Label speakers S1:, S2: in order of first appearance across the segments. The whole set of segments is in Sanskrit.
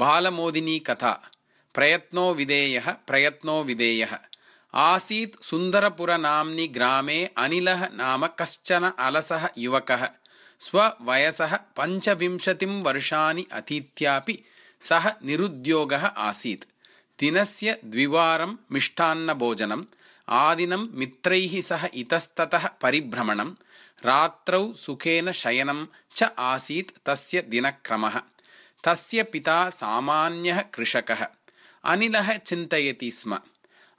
S1: बालमोदिनी कथा प्रयत्नो विधेयः प्रयत्नो विधेयः आसीत् सुन्दरपुरनाम्नि ग्रामे अनिलः नाम कश्चन अलसः युवकः स्ववयसः पञ्चविंशतिं वर्षाणि अतीत्यापि सः निरुद्योगः आसीत् दिनस्य द्विवारं मिष्टान्नभोजनम् आदिनं मित्रैः सह इतस्ततः परिभ्रमणं रात्रौ सुखेन शयनं च आसीत् तस्य दिनक्रमः तस्य पिता सामान्यः कृषकः। अनिलः चिन्तयति स्म।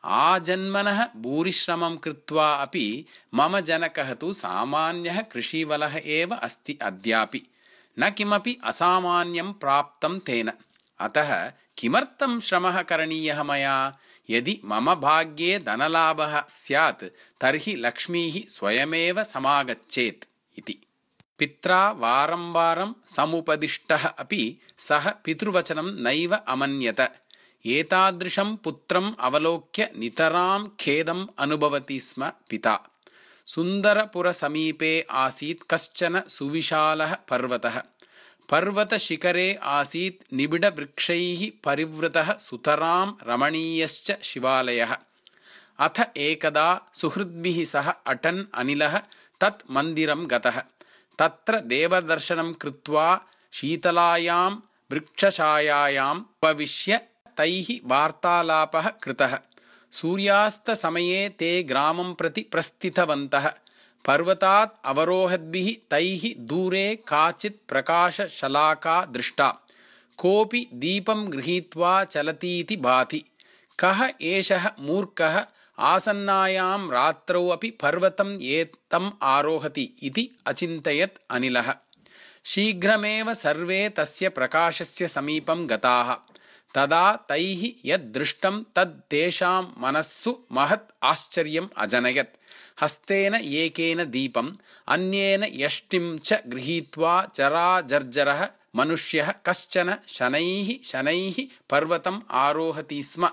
S1: आजन्मनः भूरिश्रमं कृत्वा अपि मम जनकः तु सामान्यः कृषिवलः एव अस्ति अद्यापि। न किमपि असामान्यं प्राप्तं तेन। अतः किमर्थं श्रमः करणीयः मया? यदि मम भाग्ये धनलाभः स्यात् तर्हि लक्ष्मीः स्वयमेव समागच्छेत् इति पित्रा वारं वारं समुपदिष्टः अपि सः पितृवचनं नैव अमन्यत। एतादृशं पुत्रम् अवलोक्य नितरां खेदम् अनुभवति स्म पिता। सुन्दरपुरसमीपे आसीत् कश्चन सुविशालः पर्वतः। पर्वतशिखरे आसीत् निबिडवृक्षैः परिवृतः सुतरां रमणीयश्च शिवालयः। अथ एकदा सुहृद्भिः सह अटन् अनिलः तत् मन्दिरं गतः तत्र देवदर्शनं कृत्वा शीतलायां वृक्षछायायाम् उपविश्य तैः वार्तालापः कृतः। सूर्यास्तसमये ते ग्रामं प्रति प्रस्थितवन्तः। पर्वतात् अवरोहद्भिः तैः दूरे काचित् प्रकाशशलाका दृष्टा। कोऽपि दीपं गृहीत्वा चलतीति भाति। कः एषः मूर्खः आसन्नायां रात्रौ अपि पर्वतम् एतम् आरोहति इति अचिन्तयत् अनिलः। शीघ्रमेव सर्वे तस्य प्रकाशस्य समीपं गताः। तदा तैः यद्दृष्टं तद् तेषां मनस्सु महत् आश्चर्यम् अजनयत्। हस्तेन एकेन दीपम् अन्येन यष्टिं च गृहीत्वा जराजर्जरः मनुष्यः कश्चन शनैः शनैः पर्वतम् आरोहति स्म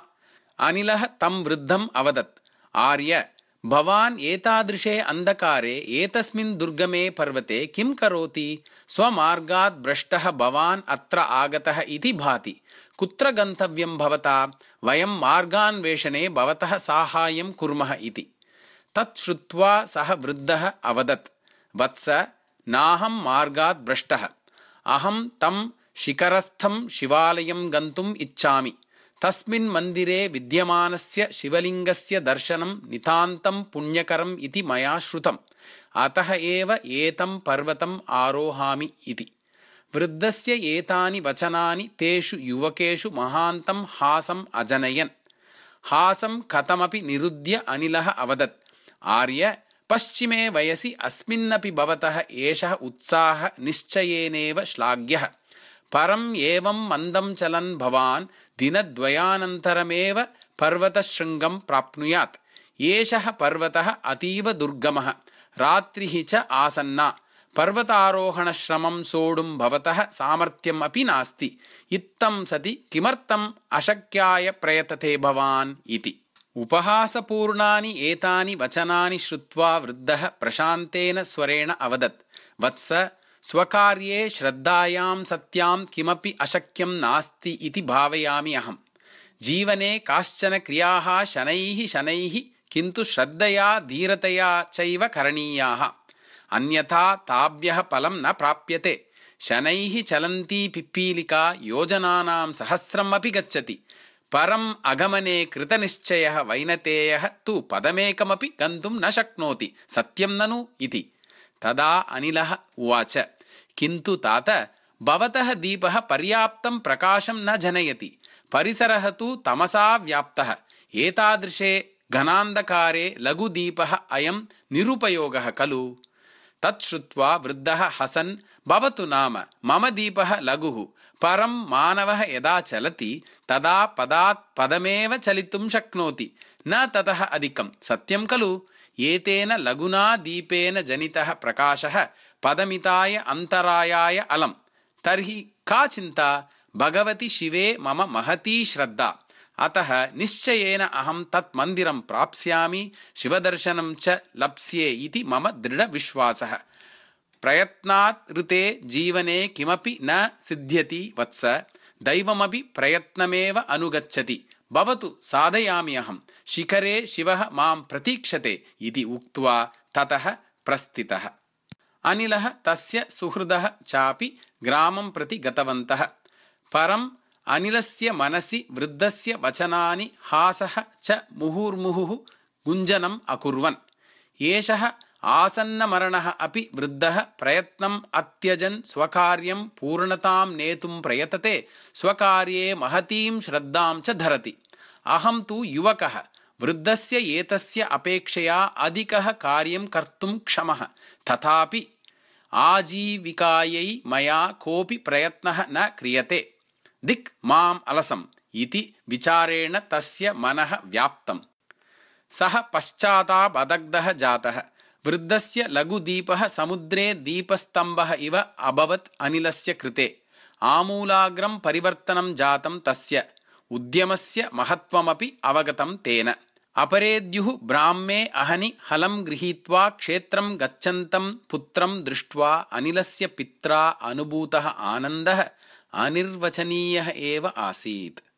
S1: अनिलः तं वृद्धम् अवदत्। आर्य भवान् एतादृशे अन्धकारे एतस्मिन् दुर्गमे पर्वते किं करोति? स्वमार्गात् भ्रष्टः भवान् अत्र आगतः इति भाति। कुत्र गन्तव्यं भवता? वयं मार्गान्वेषणे भवतः साहाय्यं कुर्मः इति। तत् श्रुत्वा सः वृद्धः अवदत्। वत्स नाहं मार्गात् भ्रष्टः। अहं तं शिखरस्थं शिवालयं गन्तुम् इच्छामि तस्मिन् मन्दिरे विद्यमानस्य शिवलिङ्गस्य दर्शनं नितान्तं पुण्यकरम् इति मया श्रुतम्। अतः एव एतं पर्वतम् आरोहामि इति। वृद्धस्य एतानि वचनानि तेषु युवकेषु महान्तं हासम् अजनयन्। हासं कथमपि निरुद्य अनिलः अवदत्। आर्य पश्चिमे वयसि अस्मिन्नपि भवतः एषः उत्साहः निश्चयेनेव श्लाघ्यः। परम् एवं मन्दं चलन् भवान् दिनद्वयानन्तरमेव पर्वतशृङ्गं प्राप्नुयात्। एषः पर्वतः अतीव दुर्गमः। रात्रिः च आसन्ना। पर्वतारोहणश्रमं सोढुं भवतः सामर्थ्यम् अपि नास्ति। इत्थं सति किमर्थम् अशक्याय प्रयतते भवान् इति। उपहासपूर्णानि एतानि वचनानि श्रुत्वा वृद्धः प्रशान्तेन स्वरेण अवदत्। वत्स स्वकार्ये श्रद्धायां सत्यां किमपि अशक्यं नास्ति इति भावयामि अहम्। जीवने काश्चन क्रियाः शनैः शनैः किन्तु श्रद्धया धीरतया चैव करणीयाः। अन्यथा ताभ्यः फलं न प्राप्यते। शनैः चलन्ती पिप्पीलिका योजनानां सहस्रम् अपि गच्छति। परम् अगमने कृतनिश्चयः वैनतेयः तु पदमेकमपि गन्तुं न शक्नोति। सत्यं ननु इति। तदा अनिलः उवाच किन्तु तात भवतः दीपः पर्याप्तं प्रकाशं न जनयति। परिसरः तु तमसा व्याप्तः। एतादृशे घनान्धकारे लघुदीपः अयं निरुपयोगः खलु। तत् श्रुत्वा वृद्धः हसन् भवतु नाम मम दीपः लघुः। परं मानवः यदा चलति तदा पदात् पदमेव चलितुं शक्नोति। न ततः अधिकं। सत्यं खलु। एतेन लघुना दीपेन जनितः प्रकाशः पदमिताय अन्तरायाय अलम्। तर्हि का चिन्ता? भगवति शिवे मम महती श्रद्धा। अतः निश्चयेन अहं तत् मन्दिरं प्राप्स्यामि शिवदर्शनं च लप्स्ये इति मम दृढविश्वासः। प्रयत्नात् ऋते जीवने किमपि न सिद्ध्यति वत्स। दैवमपि प्रयत्नमेव अनुगच्छति। भवतु साधयामि अहं। शिखरे शिवः मां प्रतीक्षते इति उक्त्वा ततः प्रस्थितः अनिलः तस्य सुहृदः चापि ग्रामं प्रति गतवन्तः। परम् अनिलस्य मनसि वृद्धस्य वचनानि हासः च मुहुर्मुहुः गुञ्जनम् अकुर्वन्। एषः आसन्नमरणः अपि वृद्धः प्रयत्नम् अत्यजन् स्वकार्यं पूर्णतां नेतुं प्रयतते स्वकार्ये महतीं श्रद्धां च धरति। अहं तु युवकः वृद्धस्य एतस्य अपेक्षया अधिकः कार्यं कर्तुं क्षमः तथापि आजीविकायै मया कोऽपि प्रयत्नः न क्रियते। दिक् माम् अलसम् इति विचारेण तस्य मनः व्याप्तम्। सः पश्चातापदग्धः जातः। वृद्धस्य लघुदीपः समुद्रे दीपस्तम्भः इव अभवत् अनिलस्य कृते। आमूलाग्रं परिवर्तनं जातं तस्य। उद्यमस्य महत्त्वमपि अवगतं तेन अपरेद्युः ब्राह्मे अहनि हलं गृहीत्वा क्षेत्रं गच्छन्तं पुत्रं दृष्ट्वा अनिलस्य पित्रा अनुभूतः आनन्दः अनिर्वचनीयः एव आसीत्